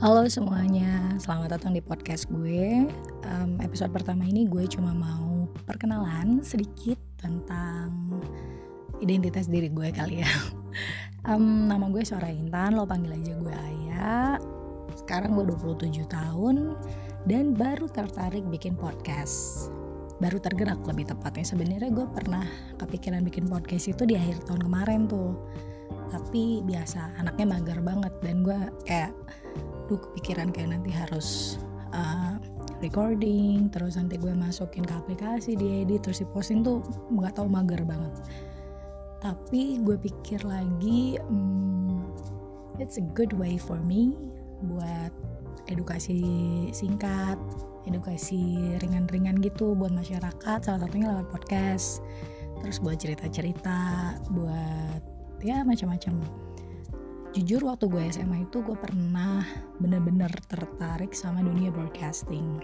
Halo semuanya, selamat datang di podcast gue. Um, episode pertama ini gue cuma mau perkenalan sedikit tentang identitas diri gue kali ya. Um, nama gue Sora Intan, lo panggil aja gue Ayah. Sekarang gue 27 tahun dan baru tertarik bikin podcast. Baru tergerak lebih tepatnya. Sebenarnya gue pernah kepikiran bikin podcast itu di akhir tahun kemarin tuh tapi biasa anaknya mager banget dan gue kayak duh kepikiran kayak nanti harus uh, recording terus nanti gue masukin ke aplikasi di edit terus di posting tuh nggak tahu mager banget. Tapi gue pikir lagi hmm, it's a good way for me buat edukasi singkat edukasi ringan-ringan gitu buat masyarakat salah satunya lewat podcast terus buat cerita-cerita buat ya macam-macam jujur waktu gue SMA itu gue pernah bener-bener tertarik sama dunia broadcasting.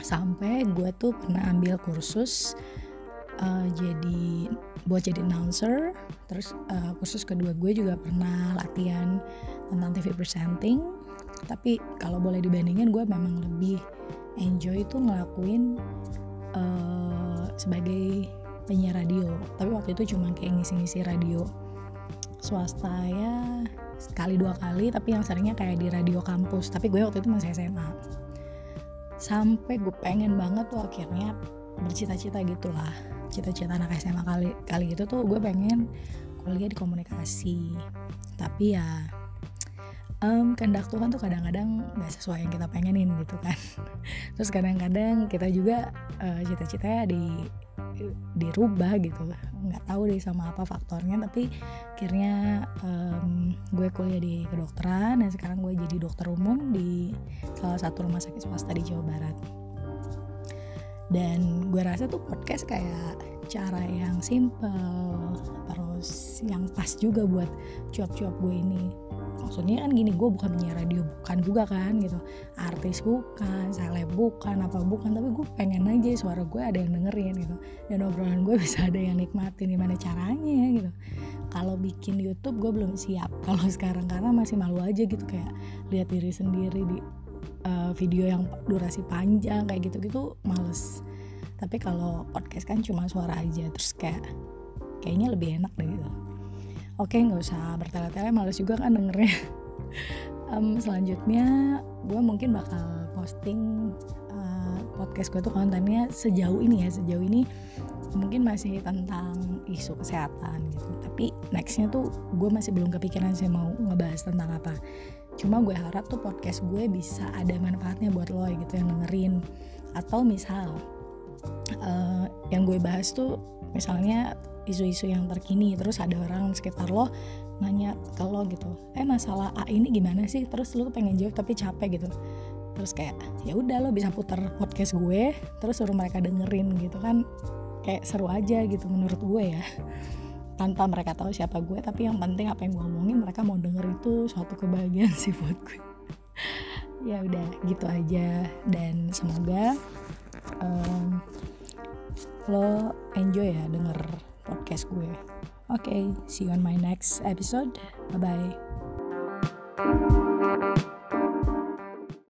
Sampai gue tuh pernah ambil kursus uh, jadi buat jadi announcer. Terus uh, kursus kedua gue juga pernah latihan tentang TV presenting. Tapi kalau boleh dibandingin gue memang lebih enjoy itu ngelakuin uh, sebagai penyiar radio. Tapi waktu itu cuma kayak ngisi-ngisi radio swasta ya sekali dua kali tapi yang seringnya kayak di radio kampus. Tapi gue waktu itu masih SMA sampai gue pengen banget tuh akhirnya bercita-cita gitulah. Cita-cita anak SMA kali kali itu tuh gue pengen kuliah di komunikasi. Tapi ya um, kehendak Tuhan tuh kadang-kadang gak sesuai yang kita pengenin gitu kan. Terus kadang-kadang kita juga uh, cita-citanya di dirubah gitu nggak tahu deh sama apa faktornya tapi akhirnya um, gue kuliah di kedokteran dan sekarang gue jadi dokter umum di salah satu rumah sakit swasta di Jawa Barat. Dan gue rasa tuh podcast kayak cara yang simple terus yang pas juga buat cuap-cuap gue ini maksudnya kan gini gue bukan penyiar radio bukan juga kan gitu. Artis bukan seleb bukan apa bukan tapi gue pengen aja suara gue ada yang dengerin gitu. Dan obrolan gue bisa ada yang nikmatin gimana caranya gitu. Kalau bikin YouTube gue belum siap kalau sekarang karena masih malu aja gitu. Kayak lihat diri sendiri di uh, video yang durasi panjang kayak gitu-gitu males. Tapi kalau podcast kan cuma suara aja terus kayak kayaknya lebih enak deh gitu oke nggak usah bertele-tele males juga kan dengernya. Um, selanjutnya gue mungkin bakal posting uh, podcast gue tuh kontennya sejauh ini ya. Sejauh ini mungkin masih tentang isu kesehatan gitu. Tapi nextnya tuh gue masih belum kepikiran sih mau ngebahas tentang apa. Cuma gue harap tuh podcast gue bisa ada manfaatnya buat lo gitu yang dengerin. Atau misal uh, yang gue bahas tuh misalnya isu-isu yang terkini terus ada orang sekitar lo nanya ke lo gitu eh masalah A ini gimana sih? Terus lo pengen jawab tapi capek gitu. Terus kayak ya udah lo bisa putar podcast gue terus suruh mereka dengerin gitu kan. Kayak seru aja gitu menurut gue ya. Tanpa mereka tahu siapa gue tapi yang penting apa yang gue omongin mereka mau denger itu suatu kebahagiaan sih buat gue. Ya udah gitu aja. Dan semoga um, lo enjoy ya denger podcast gue. Oke, okay, see you on my next episode. Bye bye.